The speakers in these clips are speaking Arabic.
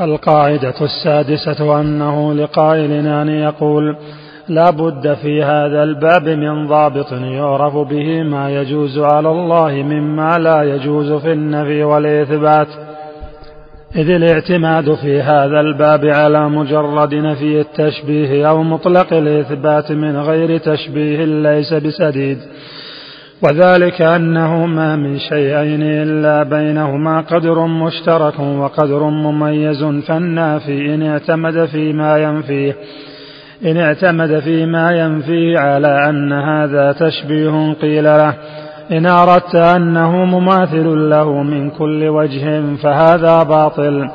القاعدة السادسة أنه لقائل أن يقول لا بد في هذا الباب من ضابط يعرف به ما يجوز على الله مما لا يجوز في النفي والإثبات. إذ الاعتماد في هذا الباب على مجرد نفي التشبيه أو مطلق الإثبات من غير تشبيه ليس بسديد. وذلك أنه ما من شيئين إلا بينهما قدر مشترك وقدر مميز فالنافي إن اعتمد فيما ينفيه. إن اعتمد فيما ينفيه على أن هذا تشبيه قيل له. إن أردت أنه مماثل له من كل وجه فهذا باطل.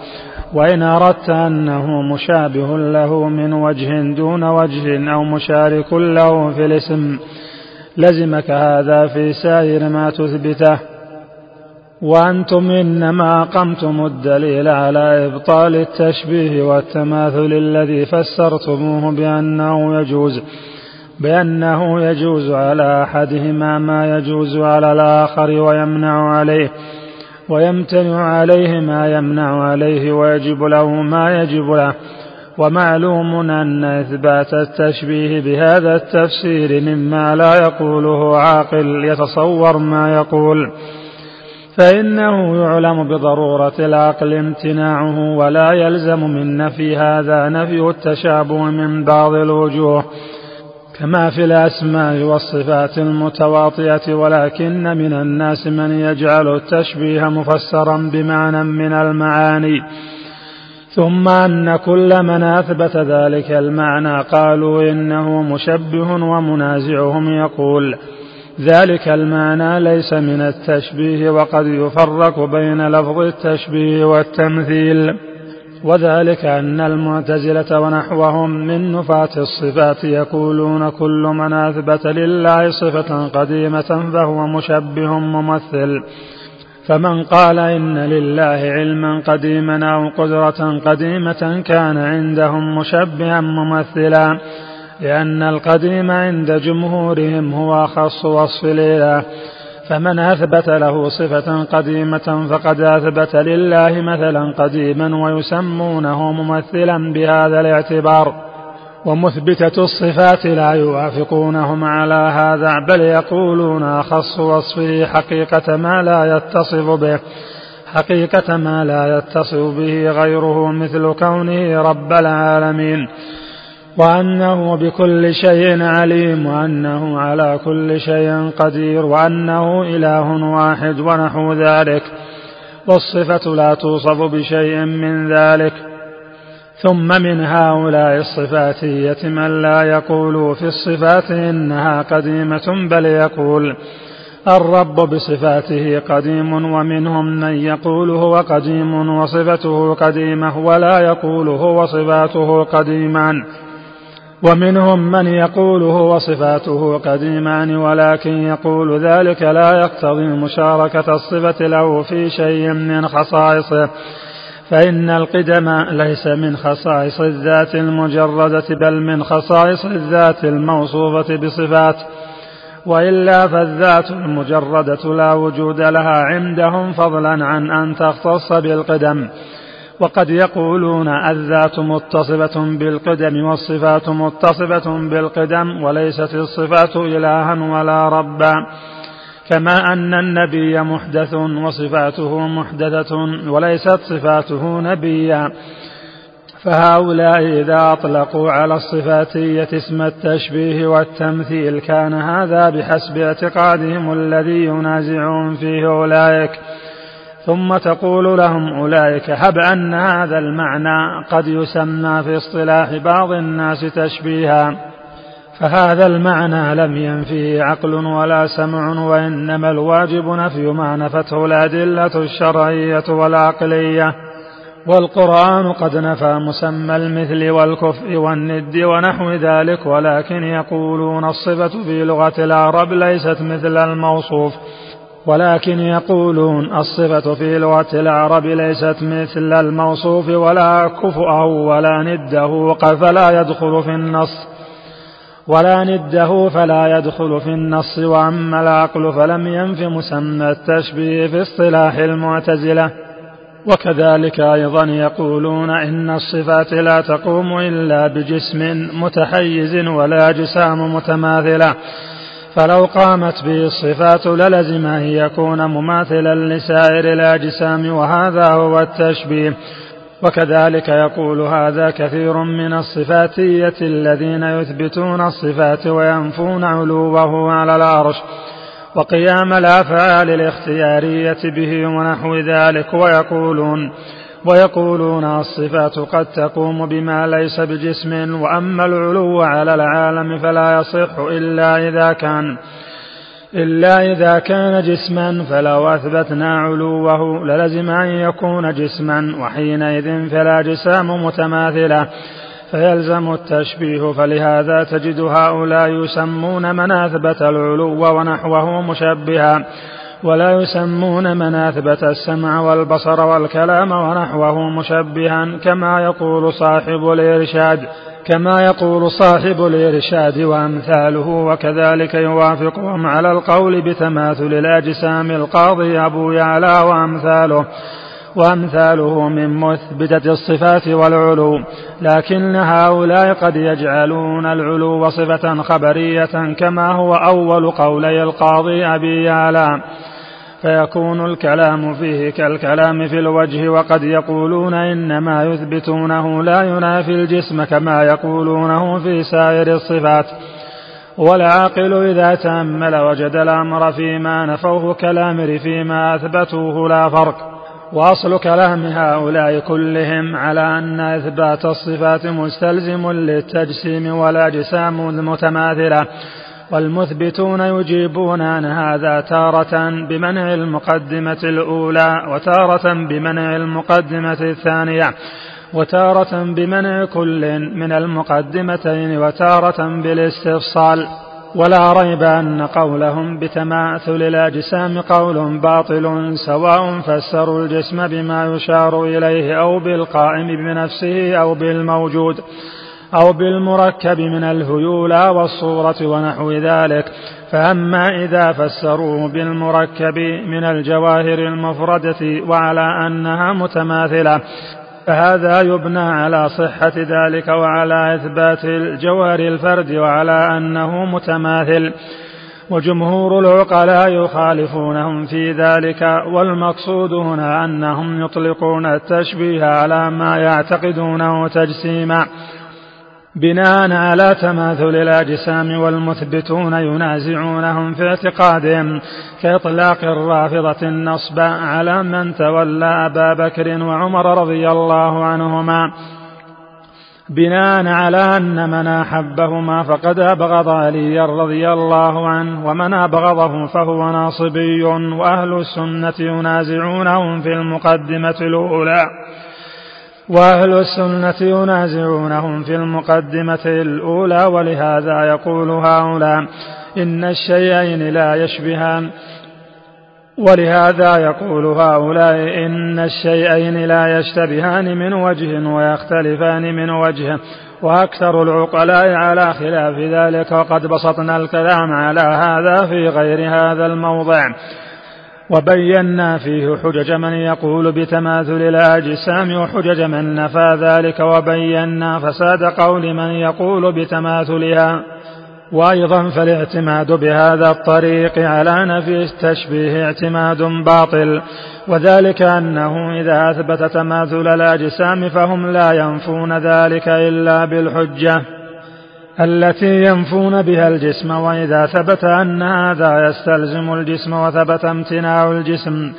وإن أردت أنه مشابه له من وجه دون وجه أو مشارك له في الاسم لزمك هذا في سائر ما تثبته. وأنتم إنما أقمتم الدليل على إبطال التشبيه والتماثل الذي فسرتموه بأنه يجوز بأنه يجوز على أحدهما ما يجوز على الآخر ويمنع عليه ويمتنع عليه ما يمنع عليه ويجب له ما يجب له. ومعلوم أن إثبات التشبيه بهذا التفسير مما لا يقوله عاقل يتصور ما يقول فإنه يعلم بضرورة العقل امتناعه ولا يلزم من نفي هذا نفي التشابه من بعض الوجوه كما في الأسماء والصفات المتواطئة ولكن من الناس من يجعل التشبيه مفسرا بمعنى من المعاني. ثم أن كل من أثبت ذلك المعنى قالوا إنه مشبه ومنازعهم يقول ذلك المعنى ليس من التشبيه وقد يفرق بين لفظ التشبيه والتمثيل وذلك أن المعتزلة ونحوهم من نفاة الصفات يقولون كل من أثبت لله صفة قديمة فهو مشبه ممثل فمن قال إن لله علما قديما أو قدرة قديمة كان عندهم مشبها ممثلا لأن القديم عند جمهورهم هو أخص وصف الإله فمن أثبت له صفة قديمة فقد أثبت لله مثلا قديما ويسمونه ممثلا بهذا الاعتبار. ومثبتة الصفات لا يوافقونهم على هذا بل يقولون أخص وصفه حقيقة ما لا يتصف به حقيقة ما لا يتصف به غيره مثل كونه رب العالمين. وأنه بكل شيء عليم وأنه على كل شيء قدير وأنه إله واحد ونحو ذلك. والصفة لا توصف بشيء من ذلك. ثم من هؤلاء الصفاتية من لا يقول في الصفات إنها قديمة بل يقول الرب بصفاته قديم ومنهم من يقول هو قديم وصفته قديمة ولا يقول هو صفاته قديمان ومنهم من يقول هو صفاته قديمان ولكن يقول ذلك لا يقتضي مشاركة الصفة له في شيء من خصائصه فإن القدم ليس من خصائص الذات المجردة بل من خصائص الذات الموصوفة بصفات. وإلا فالذات المجردة لا وجود لها عندهم فضلا عن أن تختص بالقدم. وقد يقولون الذات متصفة بالقدم والصفات متصفة بالقدم وليست الصفات إلها ولا ربا. كما أن النبي محدث وصفاته محدثة وليست صفاته نبيا فهؤلاء إذا أطلقوا على الصفاتية اسم التشبيه والتمثيل كان هذا بحسب اعتقادهم الذي ينازعهم فيه أولئك. ثم تقول لهم أولئك هب أن هذا المعنى قد يسمى في اصطلاح بعض الناس تشبيها. فهذا المعنى لم ينفيه عقل ولا سمع وإنما الواجب نفي ما نفته الأدلة الشرعية والعقلية. والقرآن قد نفى مسمى المثل والكفء والند ونحو ذلك ولكن يقولون الصفة في لغة العرب ليست مثل الموصوف. ولكن يقولون الصفة في لغة العرب ليست مثل الموصوف ولا كفؤه ولا نده فلا يدخل في النص. ولا نده فلا يدخل في النص وأما العقل فلم ينف مسمى التشبيه في اصطلاح المعتزلة. وكذلك أيضا يقولون إن الصفات لا تقوم إلا بجسم متحيز ولا أجسام متماثلة. فلو قامت به الصفات للزم أن يكون مماثلا لسائر الأجسام وهذا هو التشبيه. وكذلك يقول هذا كثير من الصفاتية الذين يثبتون الصفات وينفون علوه على العرش وقيام الأفعال الاختيارية به ونحو ذلك ويقولون ويقولون الصفات قد تقوم بما ليس بجسم وأما العلو على العالم فلا يصح إلا إذا كان إلا إذا كان جسما فلو أثبتنا علوه للزم أن يكون جسما وحينئذ فلا جسام متماثلة. فيلزم التشبيه فلهذا تجد هؤلاء يسمون من أثبت العلو ونحوه مشبها. ولا يسمون من أثبت السمع والبصر والكلام ونحوه مشبها كما يقول صاحب الإرشاد. كما يقول صاحب الإرشاد وأمثاله وكذلك يوافقهم على القول بتماثل الأجسام القاضي أبو يعلى وأمثاله وأمثاله من مثبتة الصفات والعلو. لكن هؤلاء قد يجعلون العلو صفة خبرية كما هو أول قولي القاضي أبي يعلى. فيكون الكلام فيه كالكلام في الوجه وقد يقولون إنما يثبتونه لا ينافي الجسم كما يقولونه في سائر الصفات. والعاقل إذا تأمل وجد الأمر فيما نفوه كالأمر فيما أثبتوه لا فرق. وأصل كلام هؤلاء كلهم على أن إثبات الصفات مستلزم للتجسيم والأجسام متماثله والمثبتون يجيبون عن هذا تارة بمنع المقدمة الأولى وتارة بمنع المقدمة الثانية وتارة بمنع كل من المقدمتين وتارة بالاستفصال. ولا ريب أن قولهم بتماثل الأجسام قول باطل سواء فسروا الجسم بما يشار إليه أو بالقائم بنفسه أو بالموجود. أو بالمركب من الهيولى والصورة ونحو ذلك. فأما إذا فسروه بالمركب من الجواهر المفردة وعلى أنها متماثلة فهذا يبنى على صحة ذلك وعلى إثبات الجوهر الفرد وعلى أنه متماثل. وجمهور العقلاء يخالفونهم في ذلك والمقصود هنا أنهم يطلقون التشبيه على ما يعتقدونه تجسيما. بناء على تماثل الأجسام والمثبتون ينازعونهم في اعتقادهم كإطلاق الرافضة النصب على من تولى أبا بكر وعمر رضي الله عنهما. بناء على أن من أحبهما فقد أبغض عليا رضي الله عنه ومن أبغضه فهو ناصبي وأهل السنة ينازعونهم في المقدمة الأولى. وأهل السنة ينازعونهم في المقدمة الأولى ولهذا يقول هؤلاء إن الشيئين لا يشبهان. ولهذا يقول هؤلاء إن الشيئين لا يشتبهان من وجه ويختلفان من وجه وأكثر العقلاء على خلاف ذلك وقد بسطنا الكلام على هذا في غير هذا الموضع. وبينا فيه حجج من يقول بتماثل الأجسام وحجج من نفى ذلك وبينا فساد قول من يقول بتماثلها. وأيضا فالاعتماد بهذا الطريق على نفي التشبيه اعتماد باطل. وذلك أنه إذا أثبت تماثل الأجسام فهم لا ينفون ذلك إلا بالحجة. التي ينفون بها الجسم وإذا ثبت أن هذا يستلزم الجسم وثبت امتناع الجسم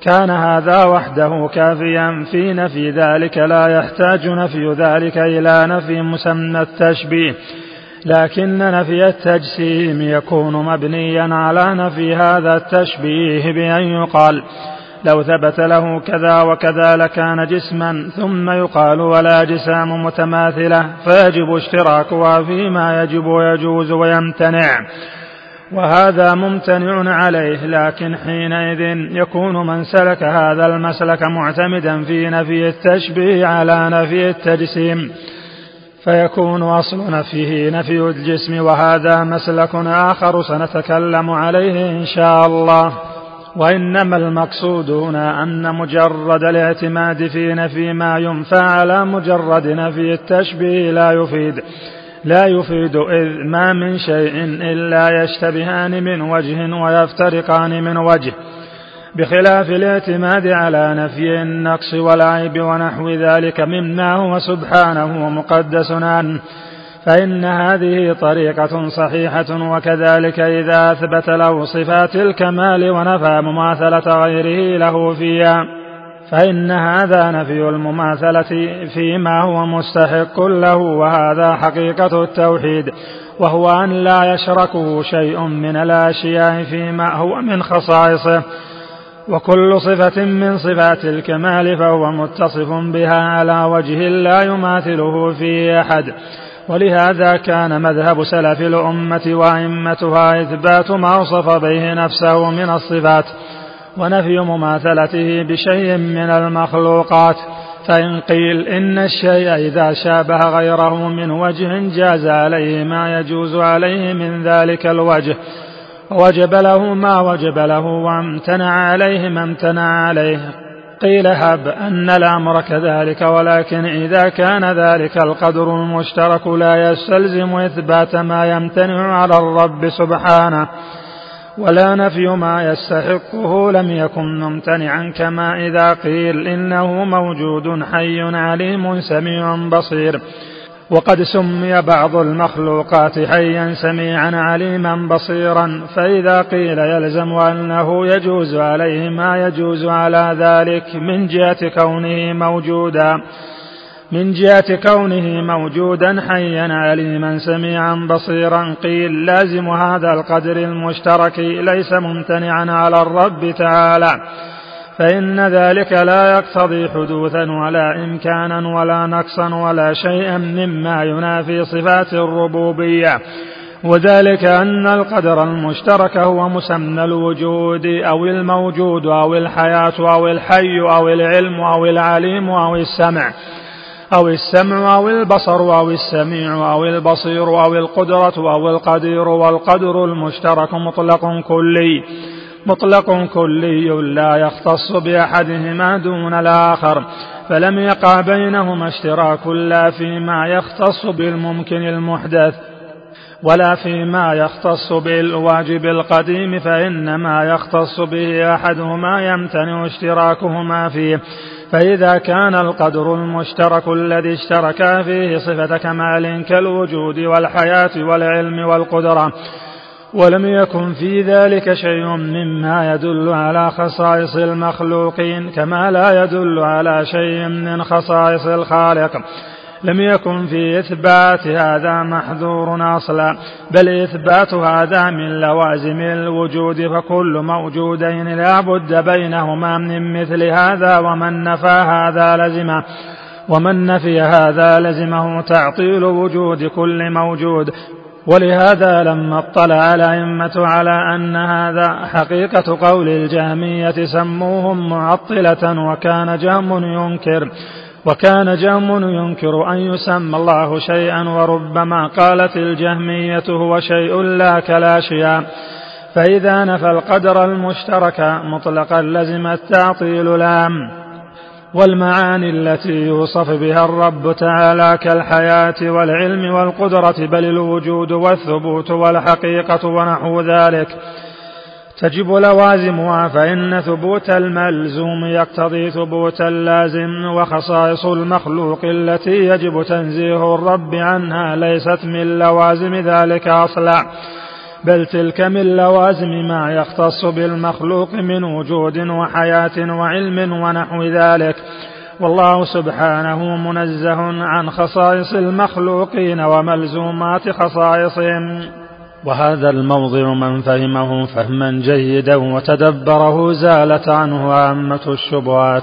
كان هذا وحده كافيا في نفي ذلك لا يحتاج نفي ذلك إلى نفي مسمى التشبيه لكن نفي التجسيم يكون مبنيا على نفي هذا التشبيه بأن يقال لو ثبت له كذا وكذا لكان جسما ثم يقال ولا جسام متماثلة فيجب اشتراكها فيما يجب ويجوز ويمتنع. وهذا ممتنع عليه لكن حينئذ يكون من سلك هذا المسلك معتمدا في نفي التشبيه على نفي التجسيم. فيكون أصل نفيه نفي الجسم وهذا مسلك آخر سنتكلم عليه إن شاء الله. وإنما المقصود هنا أن مجرد الاعتماد في نفي ما ينفى على مجرد نفي التشبيه لا يفيد. لا يفيد إذ ما من شيء إلا يشتبهان من وجه ويفترقان من وجه. بخلاف الاعتماد على نفي النقص والعيب ونحو ذلك مما هو سبحانه ومقدس عنه فإن هذه طريقة صحيحة وكذلك إذا أثبت له صفات الكمال ونفى مماثلة غيره له فيها فإن هذا نفي المماثلة فيما هو مستحق له وهذا حقيقة التوحيد وهو أن لا يشركه شيء من الأشياء فيما هو من خصائصه وكل صفة من صفات الكمال فهو متصف بها على وجه لا يماثله فيه أحد. ولهذا كان مذهب سلف الأمة وأئمتها إثبات ما وصف به نفسه من الصفات ونفي مماثلته بشيء من المخلوقات. فإن قيل إن الشيء إذا شابه غيره من وجه جاز عليه ما يجوز عليه من ذلك الوجه وجب له ما وجب له وامتنع عليه ما امتنع عليه. قيل هب أن الأمر كذلك ولكن إذا كان ذلك القدر المشترك لا يستلزم إثبات ما يمتنع على الرب سبحانه ولا نفي ما يستحقه لم يكن ممتنعا كما إذا قيل إنه موجود حي عليم سميع بصير. وقد سمي بعض المخلوقات حيا سميعا عليما بصيرا. فإذا قيل يلزم أنه يجوز عليه ما يجوز على ذلك من جهة كونه موجودا. من جهة كونه موجودا حيا عليما سميعا بصيرا. قيل لازم هذا القدر المشترك ليس ممتنعا على الرب تعالى. فإن ذلك لا يقتضي حدوثا ولا إمكانا ولا نقصا ولا شيئا مما ينافي صفات الربوبية. وذلك أن القدر المشترك هو مسمى الوجود أو الموجود أو الحياة أو الحي أو العلم أو العليم أو السمع أو السمع أو البصر أو السميع أو البصير أو القدرة أو القدير والقدر المشترك مطلق كلي. مطلق كلي لا يختص بأحدهما دون الآخر فلم يقع بينهما اشتراك لا فيما يختص بالممكن المحدث ولا فيما يختص بالواجب القديم فإنما يختص به أحدهما يمتنع اشتراكهما فيه. فإذا كان القدر المشترك الذي اشتركا فيه صفة كمال كالوجود والحياة والعلم والقدرة. ولم يكن في ذلك شيء مما يدل على خصائص المخلوقين كما لا يدل على شيء من خصائص الخالق. لم يكن في إثبات هذا محذور أصلا بل إثبات هذا من لوازم الوجود فكل موجودين لا بد بينهما من مثل هذا ومن نفى هذا لزمه. ومن نفي هذا لزمه تعطيل وجود كل موجود. ولهذا لما اطلع الأئمة على أن هذا حقيقة قول الجهمية سموهم معطلة وكان جهم ينكر وكان جهم ينكر أن يسمى الله شيئا وربما قالت الجهمية هو شيء لا كلاشيا. فإذا نفى القدر المشترك مطلقا لزم التعطيل لام والمعاني التي يوصف بها الرب تعالى كالحياة والعلم والقدرة بل الوجود والثبوت والحقيقة ونحو ذلك. تجب لوازمها فإن ثبوت الملزوم يقتضي ثبوت اللازم وخصائص المخلوق التي يجب تنزيه الرب عنها ليست من لوازم ذلك أصلا. بل تلك من لوازم ما يختص بالمخلوق من وجود وحياة وعلم ونحو ذلك. والله سبحانه منزه عن خصائص المخلوقين وملزومات خصائصهم. وهذا الموضع من فهمه فهما جيدا وتدبره زالت عنه عامة الشبهات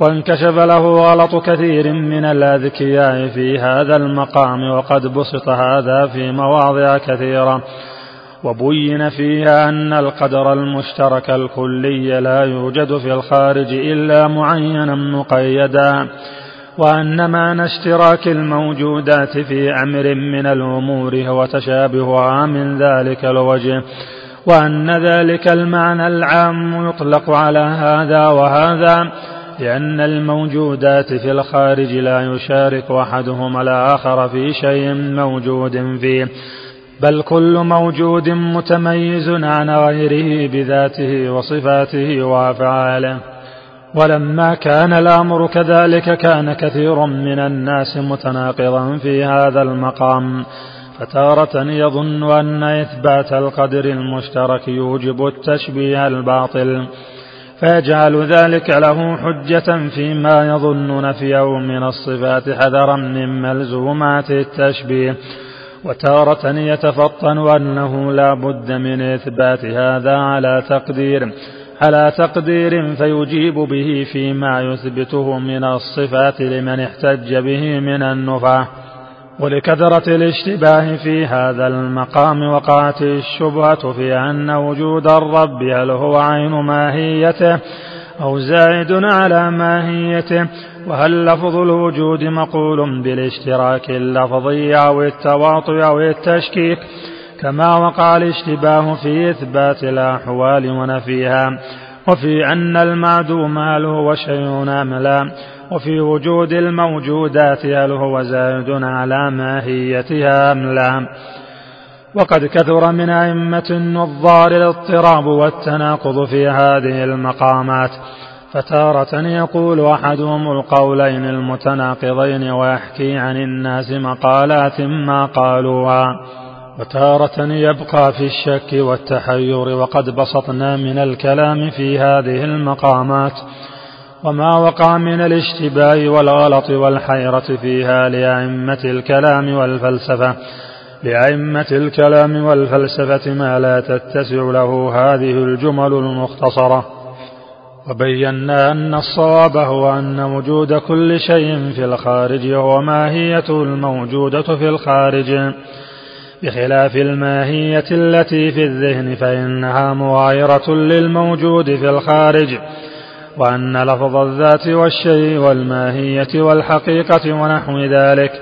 وانكشف له غلط كثير من الأذكياء في هذا المقام وقد بسط هذا في مواضع كثيرة. وبين فيها أن القدر المشترك الكلي لا يوجد في الخارج إلا معينا مقيدا وأن معنى اشتراك الموجودات في أمر من الأمور هو تشابهها من ذلك الوجه وأن ذلك المعنى العام يطلق على هذا وهذا لأن الموجودات في الخارج لا يشارك أحدهما الآخر في شيء موجود فيه. بل كل موجود متميز عن غيره بذاته وصفاته وأفعاله. ولما كان الأمر كذلك كان كثير من الناس متناقضا في هذا المقام. فتارة يظن أن إثبات القدر المشترك يوجب التشبيه الباطل. فيجعل ذلك له حجة فيما يظن نفيه من الصفات حذرا من ملزومات التشبيه. وتارة يتفطن أنه لا بد من إثبات هذا على تقدير على تقدير فيجيب به فيما يثبته من الصفات لمن احتج به من النفاه ولكثرة الاشتباه في هذا المقام وقعت الشبهة في أن وجود الرب هل هو عين ماهيته أو زائد على ماهيته وهل لفظ الوجود مقول بالاشتراك اللفظي أو التواطؤ أو التشكيك؟ كما وقع الاشتباه في إثبات الأحوال ونفيها. وفي أن المعدوم هل هو شيء أم لا؟ وفي وجود الموجودات هل هو زائد على ماهيتها أم لا؟ وقد كثر من أئمة النظار الاضطراب والتناقض في هذه المقامات. فتارة يقول أحدهم القولين المتناقضين ويحكي عن الناس مقالات ما قالوها. وتارة يبقى في الشك والتحير وقد بسطنا من الكلام في هذه المقامات. وما وقع من الاشتباه والغلط والحيرة فيها لأئمة الكلام والفلسفة. لأئمة الكلام والفلسفة ما لا تتسع له هذه الجمل المختصرة. وبينا أن الصواب هو أن وجود كل شيء في الخارج هو ماهيته الموجودة في الخارج. بخلاف الماهية التي في الذهن فإنها مغايرة للموجود في الخارج وأن لفظ الذات والشيء والماهية والحقيقة ونحو ذلك.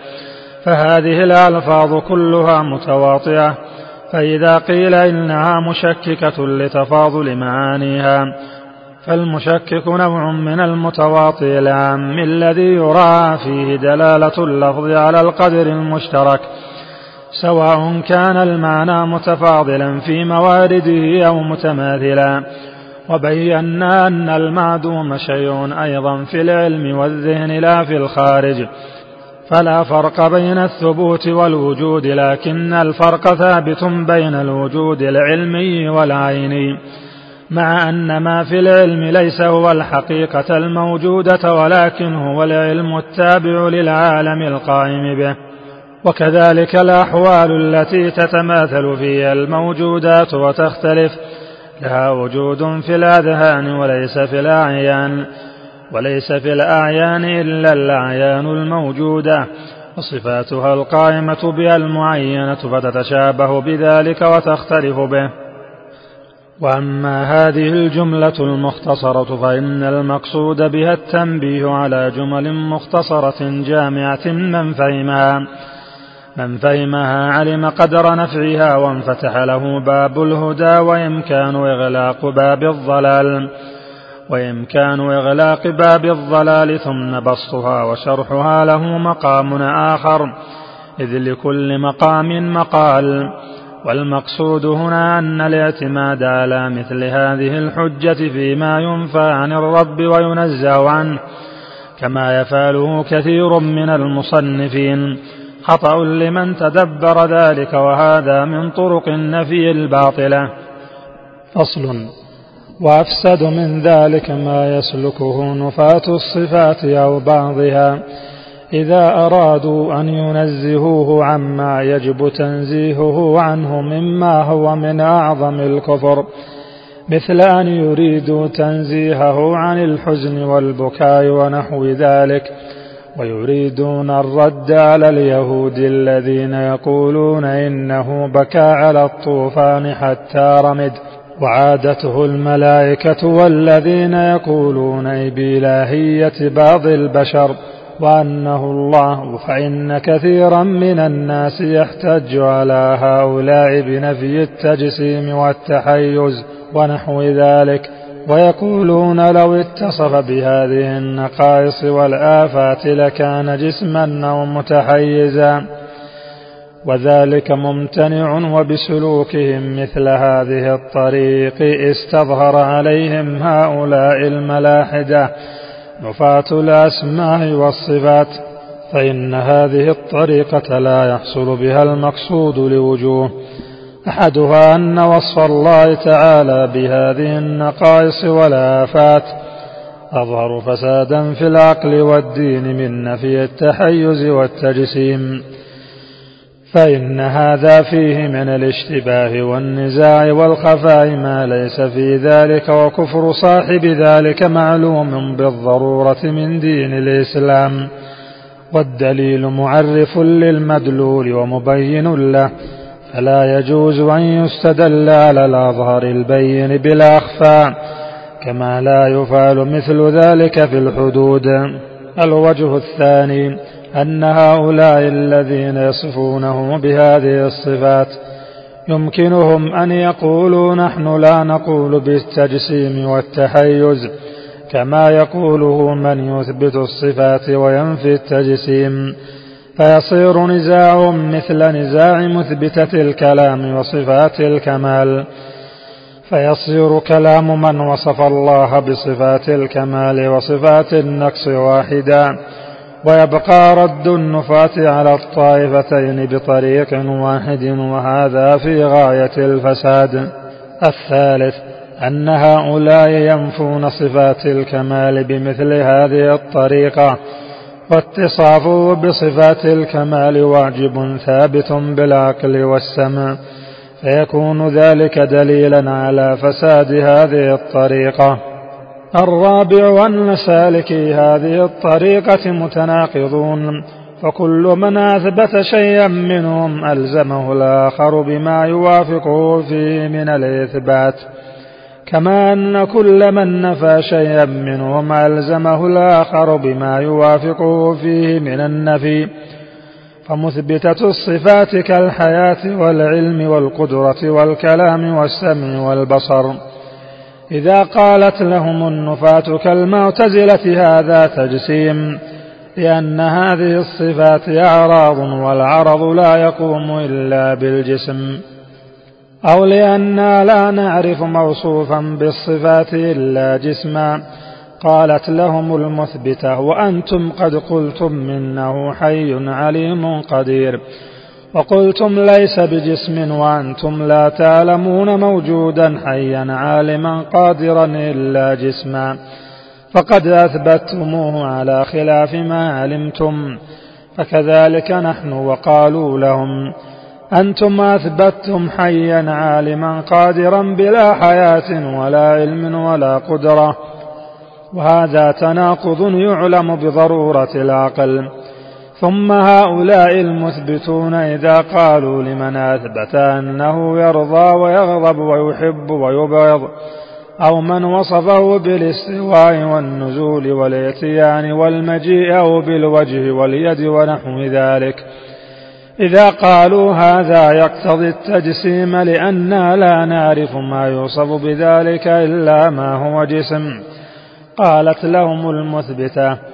فهذه الألفاظ كلها متواطئة فإذا قيل إنها مشككة لتفاضل معانيها فالمشكك نوع من المتواطئ العام الذي يرى فيه دلالة اللفظ على القدر المشترك سواء كان المعنى متفاضلا في موارده أو متماثلا. وبينا أن المعدوم شيء أيضا في العلم والذهن لا في الخارج فلا فرق بين الثبوت والوجود لكن الفرق ثابت بين الوجود العلمي والعيني. مع أن ما في العلم ليس هو الحقيقة الموجودة ولكن هو العلم التابع للعالم القائم به. وكذلك الأحوال التي تتماثل فيها الموجودات وتختلف. لها وجود في الأذهان وليس في الأعيان وليس في الأعيان إلا الأعيان الموجودة. وصفاتها القائمة بها المعينة فتتشابه بذلك وتختلف به. وأما هذه الجملة المختصرة فإن المقصود بها التنبيه على جمل مختصرة جامعة من فهمها من فهمها علم قدر نفعها وانفتح له باب الهدى وإمكان إغلاق باب الضلال. وإمكان إغلاق باب الضلال ثم بسطها وشرحها له مقام آخر. إذ لكل مقام مقال. والمقصود هنا أن الاعتماد على مثل هذه الحجة فيما ينفى عن الرب وينزه عنه كما يفعله كثير من المصنفين. خطأ لمن تدبر ذلك وهذا من طرق النفي الباطلة. فصل وأفسد من ذلك ما يسلكه نفاة الصفات أو بعضها. إذا أرادوا أن ينزهوه عما يجب تنزيهه عنه مما هو من أعظم الكفر مثل أن يريدوا تنزيهه عن الحزن والبكاء ونحو ذلك ويريدون الرد على اليهود الذين يقولون إنه بكى على الطوفان حتى رمد وعادته الملائكة والذين يقولون بإلهية بعض البشر. وأنه الله فإن كثيرا من الناس يحتج على هؤلاء بنفي التجسيم والتحيز ونحو ذلك ويقولون لو اتصف بهذه النقائص والآفات لكان جسما أو متحيزا. وذلك ممتنع وبسلوكهم مثل هذه الطريق استظهر عليهم هؤلاء الملاحدة. نفاة الأسماء والصفات فإن هذه الطريقة لا يحصل بها المقصود لوجوه. أحدها أن وصف الله تعالى بهذه النقائص والآفات. أظهر فسادا في العقل والدين من نفي التحيز والتجسيم. فإن هذا فيه من الاشتباه والنزاع والخفاء ما ليس في ذلك وكفر صاحب ذلك معلوم بالضرورة من دين الإسلام. والدليل معرف للمدلول ومبين له فلا يجوز أن يستدل على الأظهر البين بالأخفى كما لا يفعل مثل ذلك في الحدود. الوجه الثاني أن هؤلاء الذين يصفونه بهذه الصفات يمكنهم أن يقولوا نحن لا نقول بالتجسيم والتحيز كما يقوله من يثبت الصفات وينفي التجسيم فيصير نزاعهم مثل نزاع مثبتة الكلام وصفات الكمال فيصير كلام من وصف الله بصفات الكمال وصفات النقص واحدا ويبقى رد النفاة على الطائفتين بطريق واحد وهذا في غاية الفساد. الثالث أن هؤلاء ينفون صفات الكمال بمثل هذه الطريقة واتصافه بصفات الكمال واجب ثابت بالعقل والسمع. فيكون ذلك دليلا على فساد هذه الطريقة. الرابع أن سالكي هذه الطريقة متناقضون فكل من أثبت شيئا منهم ألزمه الآخر بما يوافقه فيه من الإثبات. كما أن كل من نفى شيئا منهم ألزمه الآخر بما يوافقه فيه من النفي. فمثبتة الصفات كالحياة والعلم والقدرة والكلام والسمع والبصر. إذا قالت لهم النفاة كالمعتزلة هذا تجسيم لأن هذه الصفات أعراض والعرض لا يقوم إلا بالجسم أو لأننا لا نعرف موصوفا بالصفات إلا جسما. قالت لهم المثبتة وأنتم قد قلتم إنه حي عليم قدير. وقلتم ليس بجسم وأنتم لا تعلمون موجودا حيا عالما قادرا إلا جسما. فقد أثبتموه على خلاف ما علمتم. فكذلك نحن وقالوا لهم أنتم أثبتتم حيا عالما قادرا بلا حياة ولا علم ولا قدرة. وهذا تناقض يعلم بضرورة العقل. ثم هؤلاء المثبتون إذا قالوا لمن أثبت أنه يرضى ويغضب ويحب ويبغض أو من وصفه بالاستواء والنزول والإتيان والمجيء أو بالوجه واليد ونحو ذلك. إذا قالوا هذا يقتضي التجسيم لأننا لا نعرف ما يوصف بذلك إلا ما هو جسم. قالت لهم المثبتة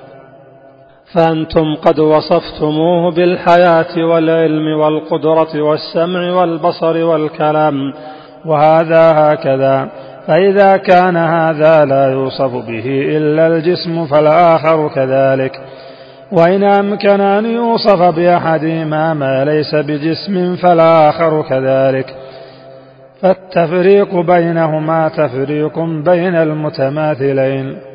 فأنتم قد وصفتموه بالحياة والعلم والقدرة والسمع والبصر والكلام وهذا هكذا. فإذا كان هذا لا يوصف به إلا الجسم فالآخر كذلك. وإن أمكن أن يوصف بأحدهما ما ليس بجسم فالآخر كذلك. فالتفريق بينهما تفريق بين المتماثلين.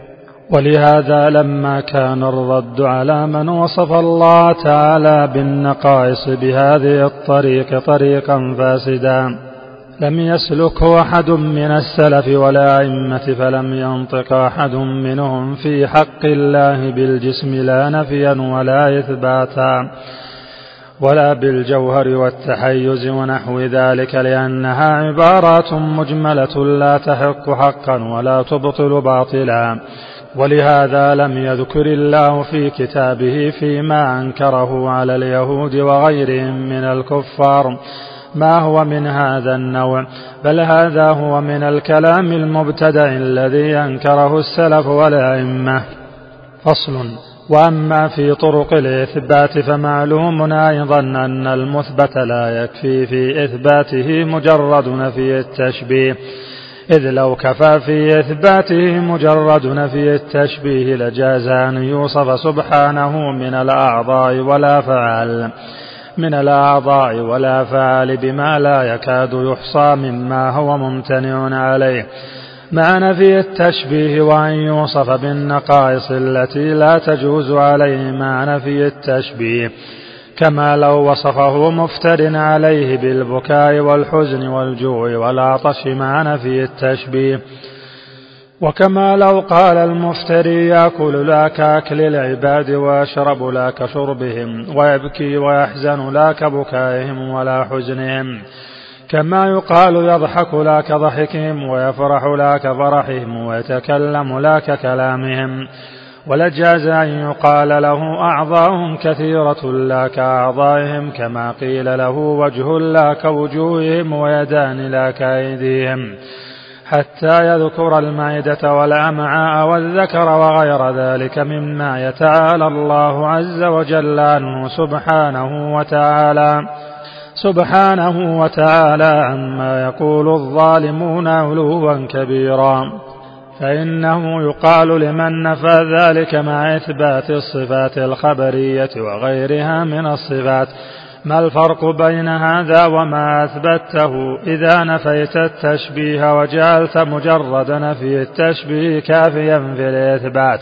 ولهذا لما كان الرد على من وصف الله تعالى بالنقائص بهذه الطريق طريقا فاسدا لم يسلكه أحد من السلف ولا أئمة فلم ينطق أحد منهم في حق الله بالجسم لا نفيا ولا إثباتا ولا بالجوهر والتحيز ونحو ذلك لأنها عبارات مجملة لا تحق حقا ولا تبطل باطلا. ولهذا لم يذكر الله في كتابه فيما أنكره على اليهود وغيرهم من الكفار. ما هو من هذا النوع؟ بل هذا هو من الكلام المبتدع الذي أنكره السلف والأئمة. فصل. وأما في طرق الإثبات فمعلوم أيضا أن المثبت لا يكفي في إثباته مجرد نفي التشبيه. إذ لو كفى في إثباته مجرد نفي التشبيه لجاز أن يوصف سبحانه من الأعضاء ولا فعل من الأعضاء ولا فعل بما لا يكاد يحصى مما هو ممتنع عليه. مع نفي التشبيه وأن يوصف بالنقائص التي لا تجوز عليه مع نفي التشبيه. كما لو وصفه مفتر عليه بالبكاء والحزن والجوع والعطش مع نفي التشبيه. وكما لو قال المفتري يأكل لا كاكل العباد ويشرب لا كشربهم ويبكي ويحزن لا كبكائهم ولا حزنهم. كما يقال يضحك لا كضحكهم ويفرح لا كفرحهم ويتكلم لا ككلامهم ولجاز أن يقال له أعضاء كثيرة لا كأعضائهم كما قيل له وجه لا كوجوههم ويدان لا كأيديهم. حتى يذكر المعدة والأمعاء والذكر وغير ذلك مما يتعالى الله عز وجل عنه سبحانه وتعالى. سبحانه وتعالى عما يقول الظالمون علوا كبيرا. فإنه يقال لمن نفى ذلك مع إثبات الصفات الخبرية وغيرها من الصفات. ما الفرق بين هذا وما أثبته؟ إذا نفيت التشبيه وجعلت مجرد نفي التشبيه كافيا في الإثبات.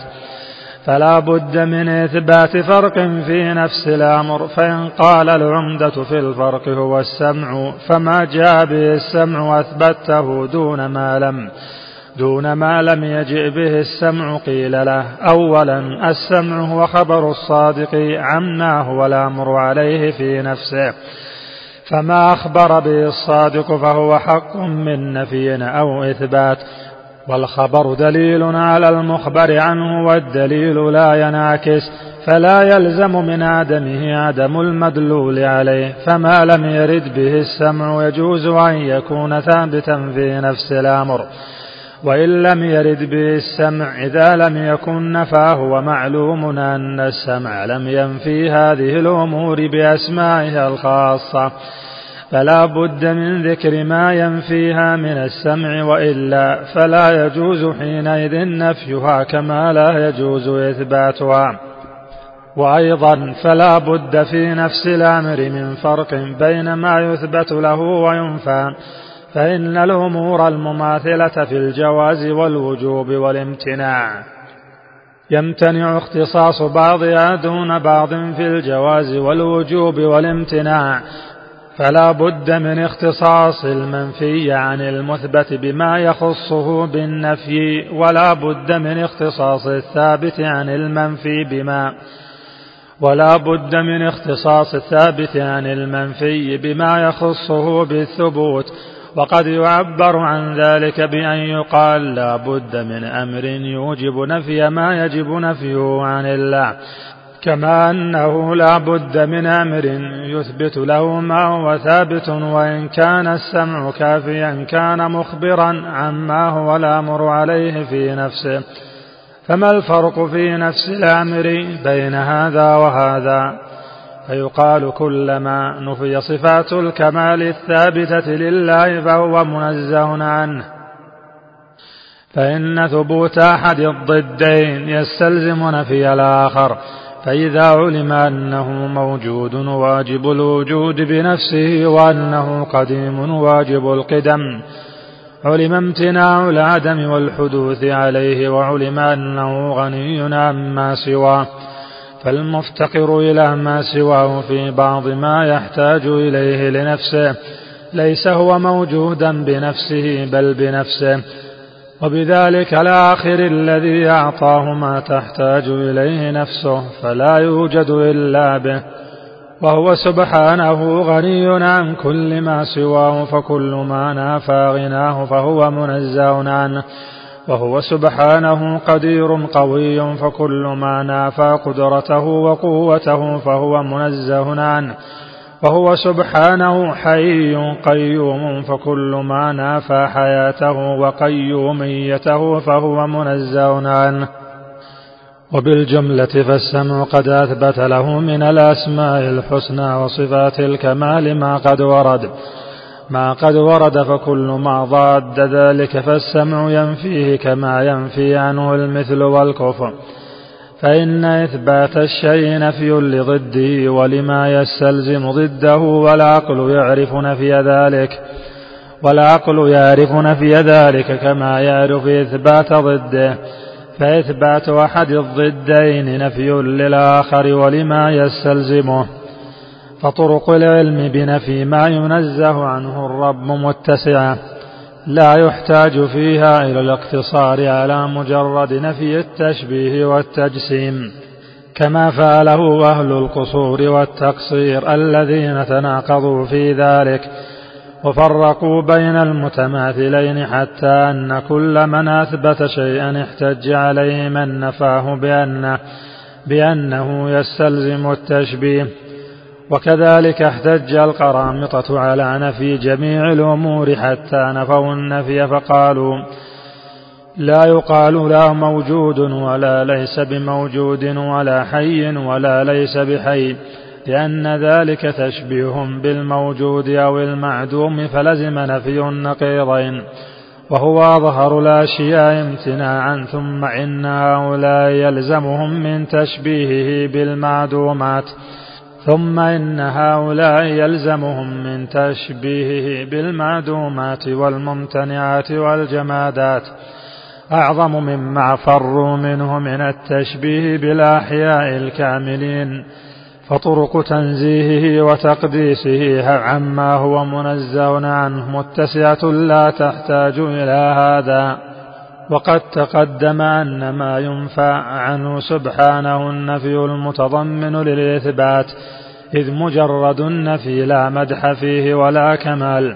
فلا بد من إثبات فرق في نفس الأمر فإن قال العمدة في الفرق هو السمع فما جاء به السمع أثبته دون ما لم. دون ما لم يجئ به السمع قيل له. أولا السمع هو خبر الصادق عمناه والأمر عليه في نفسه. فما أخبر به الصادق فهو حق من نفي أو إثبات. والخبر دليل على المخبر عنه والدليل لا ينعكس. فلا يلزم من عدمه عدم المدلول عليه. فما لم يرد به السمع يجوز أن يكون ثابتا في نفس الأمر. وإن لم يرد به السمع إذا لم يكن نفاه ومعلوم أن السمع لم ينفي هذه الأمور بأسمائها الخاصة. فلا بد من ذكر ما ينفيها من السمع وإلا فلا يجوز حينئذ نفيها كما لا يجوز إثباتها. وأيضا فلا بد في نفس الأمر من فرق بين ما يثبت له وينفى. فإن الأمور المماثلة في الجواز والوجوب والامتناع. يمتنع اختصاص بعضها دون بعض في الجواز والوجوب والامتناع. فلا بد من اختصاص المنفي عن المثبت بما يخصه بالنفي ولا بد من اختصاص الثابت عن المنفي بما ولا بد من اختصاص الثابت عن المنفي بما يخصه بالثبوت. وقد يعبر عن ذلك بأن يقال لا بد من أمر يوجب نفي ما يجب نفيه عن الله كما أنه لا بد من أمر يثبت له ما هو ثابت وإن كان السمع كافيا كان مخبرا عما هو الأمر عليه في نفسه. فما الفرق في نفس الأمر بين هذا وهذا؟ فيقال كلما نفي صفات الكمال الثابتة لله فهو منزه عنه. فإن ثبوت أحد الضدين يستلزم نفي الآخر فإذا علم أنه موجود واجب الوجود بنفسه وأنه قديم واجب القدم. علم امتناع العدم والحدوث عليه وعلم أنه غني عما سواه. فالمفتقر إلى ما سواه في بعض ما يحتاج إليه لنفسه ليس هو موجودا بنفسه بل بنفسه. وبذلك الآخر الذي أعطاه ما تحتاج إليه نفسه فلا يوجد إلا به. وهو سبحانه غني عن كل ما سواه فكل ما نافى غناه فهو منزه عنه. وهو سبحانه قدير قوي فكل ما نافى قدرته وقوته فهو منزه عنه. وهو سبحانه حي قيوم فكل ما نافى حياته وقيوميته فهو منزه عنه. وبالجملة فالسمع قد أثبت له من الأسماء الحسنى وصفات الكمال ما قد ورد. ما قد ورد فكل ما ضاد ذلك فالسمع ينفيه كما ينفي عنه المثل والكفر. فإن إثبات الشيء نفي لضده ولما يستلزم ضده والعقل يعرف نفي ذلك والعقل يعرف نفي ذلك كما يعرف إثبات ضده. فإثبات أحد الضدين نفي للآخر ولما يستلزمه. فطرق العلم بنفي ما ينزه عنه الرب متسعة لا يحتاج فيها إلى الاقتصار على مجرد نفي التشبيه والتجسيم كما فعله أهل القصور والتقصير الذين تناقضوا في ذلك وفرقوا بين المتماثلين حتى أن كل من أثبت شيئا احتج عليه من نفاه بأنه, بأنه يستلزم التشبيه. وكذلك احتج القرامطة على نفي جميع الأمور حتى نفوا النفي فقالوا لا يقال لا موجود ولا ليس بموجود ولا حي ولا ليس بحي لأن ذلك تشبيه بالموجود أو المعدوم فلزم نفي النقيضين وهو أظهر الأشياء امتناعا ثم إن هؤلاء يلزمهم من تشبيهه بالمعدومات ثم إن هؤلاء يلزمهم من تشبيهه بالمعدومات والممتنعات والجمادات. أعظم مما فروا منه من التشبيه بالأحياء الكاملين. فطرق تنزيهه وتقديسه عما هو منزه عنه متسعة لا تحتاج إلى هذا. وقد تقدم أن ما ينفى عنه سبحانه النفي المتضمن للإثبات إذ مجرد النفي لا مدح فيه ولا كمال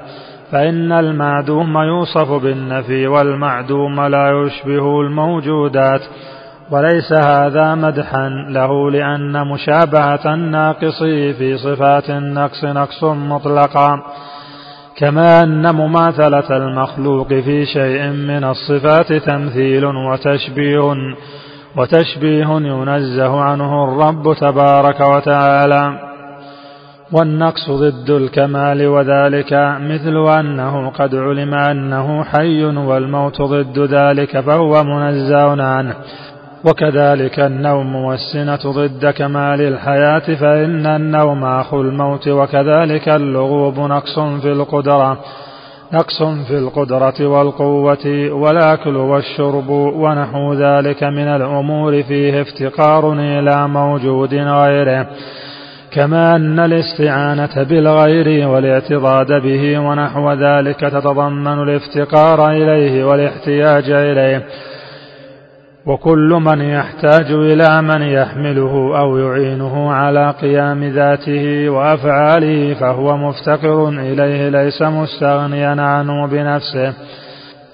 فإن المعدوم يوصف بالنفي والمعدوم لا يشبه الموجودات وليس هذا مدحا له لأن مشابهة الناقص في صفات النقص نقص مطلقا. كما أن مماثلة المخلوق في شيء من الصفات تمثيل وتشبيه وتشبيه ينزه عنه الرب تبارك وتعالى. والنقص ضد الكمال وذلك مثل أنه قد علم أنه حي والموت ضد ذلك فهو منزه عنه. وكذلك النوم والسنة ضد كمال الحياة فإن النوم أخو الموت وكذلك اللغوب نقص في القدرة نقص في القدرة والقوة والأكل والشرب ونحو ذلك من الأمور فيه افتقار إلى موجود غيره. كما أن الاستعانة بالغير والاعتضاد به ونحو ذلك تتضمن الافتقار إليه والاحتياج إليه. وكل من يحتاج إلى من يحمله أو يعينه على قيام ذاته وأفعاله فهو مفتقر إليه ليس مستغنيا عنه بنفسه.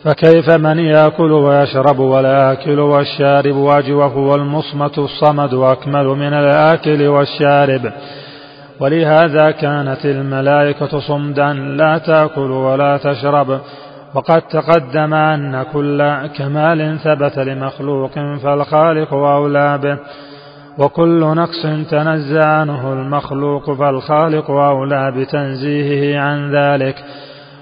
فكيف من يأكل ويشرب والآكل والشارب وأجوف والمصمت الصمد أكمل من الآكل والشارب؟ ولهذا كانت الملائكة صمدا لا تأكل ولا تشرب. وقد تقدم أن كل كمال ثبت لمخلوق فالخالق أولى به وكل نقص تنزع عنه المخلوق فالخالق أولى بتنزيهه عن ذلك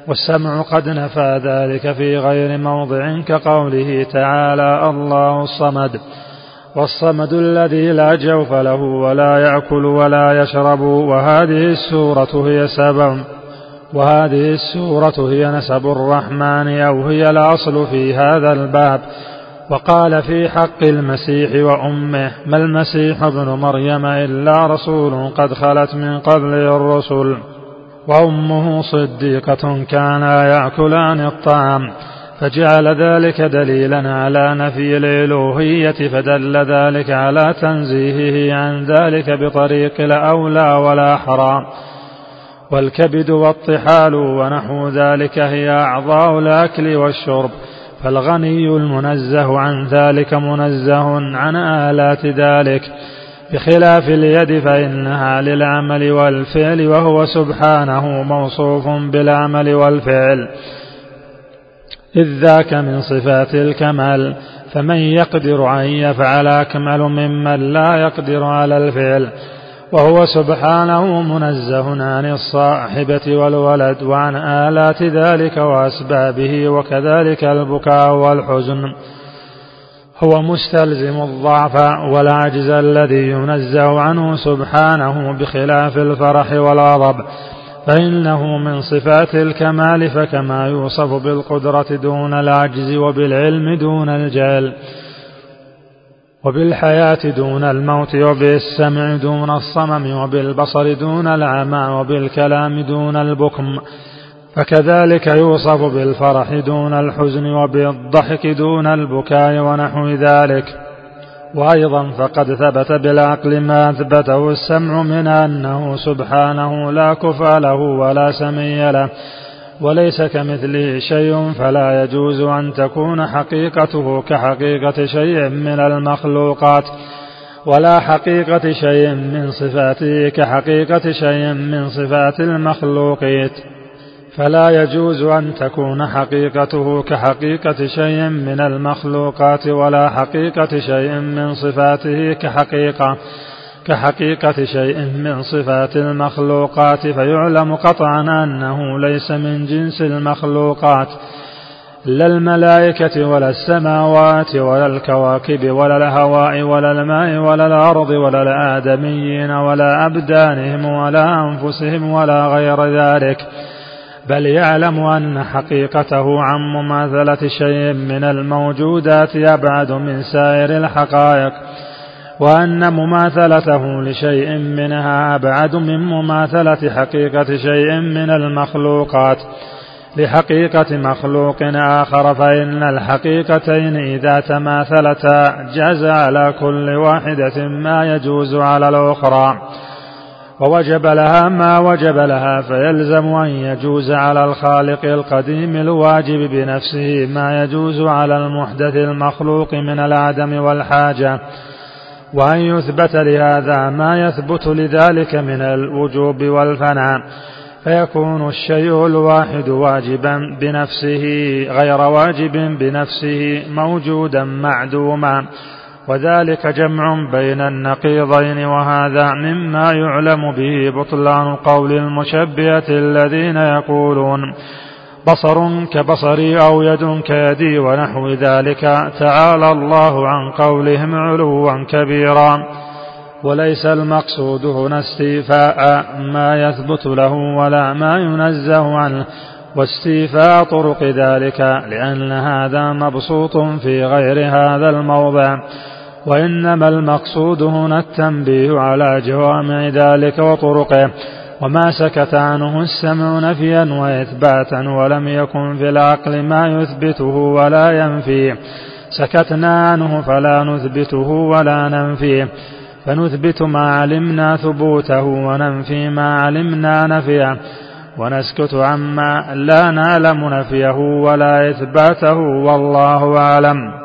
والسمع قد نفى ذلك في غير موضع كقوله تعالى الله الصمد والصمد الذي لا جوف له ولا يأكل ولا يشرب وهذه السورة هي سبب وهذه السورة هي نسب الرحمن أو هي الأصل في هذا الباب. وقال في حق المسيح وأمه ما المسيح ابن مريم إلا رسول قد خلت من قبله الرسل. وأمه صديقة كانا يأكلان الطعام. فجعل ذلك دليلا على نفي الإلوهية فدل ذلك على تنزيهه عن ذلك بطريق الأولى والأحرى. والكبد والطحال ونحو ذلك هي أعضاء الأكل والشرب فالغني المنزه عن ذلك منزه عن آلات ذلك. بخلاف اليد فإنها للعمل والفعل وهو سبحانه موصوف بالعمل والفعل. إذ ذاك من صفات الكمال فمن يقدر أن يفعل أكمل ممن لا يقدر على الفعل. وهو سبحانه منزه عن الصاحبة والولد وعن آلات ذلك وأسبابه وكذلك البكاء والحزن. هو مستلزم الضعف والعجز الذي ينزه عنه سبحانه بخلاف الفرح والغضب فإنه من صفات الكمال فكما يوصف بالقدرة دون العجز وبالعلم دون الجهل. وبالحياة دون الموت وبالسمع دون الصمم وبالبصر دون العمى وبالكلام دون البكم فكذلك يوصف بالفرح دون الحزن وبالضحك دون البكاء ونحو ذلك. وأيضا فقد ثبت بالعقل ما أثبته السمع من أنه سبحانه لا كفى له ولا سمي له وليس كمثله شيء فلا يجوز أن تكون حقيقته كحقيقة شيء من المخلوقات ولا حقيقة شيء من صفاته كحقيقة شيء من صفات المخلوقات. فلا يجوز أن تكون حقيقته كحقيقة شيء من المخلوقات ولا حقيقة شيء من صفاته كحقيقة. كحقيقة شيء من صفات المخلوقات فيعلم قطعا أنه ليس من جنس المخلوقات لا الملائكة ولا السماوات ولا الكواكب ولا الهواء ولا الماء ولا الأرض ولا الآدميين ولا أبدانهم ولا أنفسهم ولا غير ذلك بل يعلم أن حقيقته عن مماثلة شيء من الموجودات أبعد من سائر الحقائق. وأن مماثلته لشيء منها أبعد من مماثلة حقيقة شيء من المخلوقات. لحقيقة مخلوق آخر فإن الحقيقتين إذا تماثلتا جاز على كل واحدة ما يجوز على الأخرى. ووجب لها ما وجب لها فيلزم أن يجوز على الخالق القديم الواجب بنفسه ما يجوز على المحدث المخلوق من العدم والحاجة. وأن يثبت لهذا ما يثبت لذلك من الوجوب والفناء. فيكون الشيء الواحد واجبا بنفسه غير واجب بنفسه موجودا معدوما. وذلك جمع بين النقيضين وهذا مما يعلم به بطلان قول المشبهة الذين يقولون بصر كبصري أو يد كيدي ونحو ذلك تعالى الله عن قولهم علوا كبيرا وليس المقصود هنا استيفاء ما يثبت له ولا ما ينزه عنه واستيفاء طرق ذلك لأن هذا مبسوط في غير هذا الموضع وإنما المقصود هنا التنبيه على جوامع ذلك وطرقه وما سكت عنه السمع نفيا وإثباتا ولم يكن في العقل ما يثبته ولا ينفيه سكتنا عنه فلا نثبته ولا ننفيه فنثبت ما علمنا ثبوته وننفي ما علمنا نفيه ونسكت عما لا نعلم نفيه ولا إثباته والله أعلم.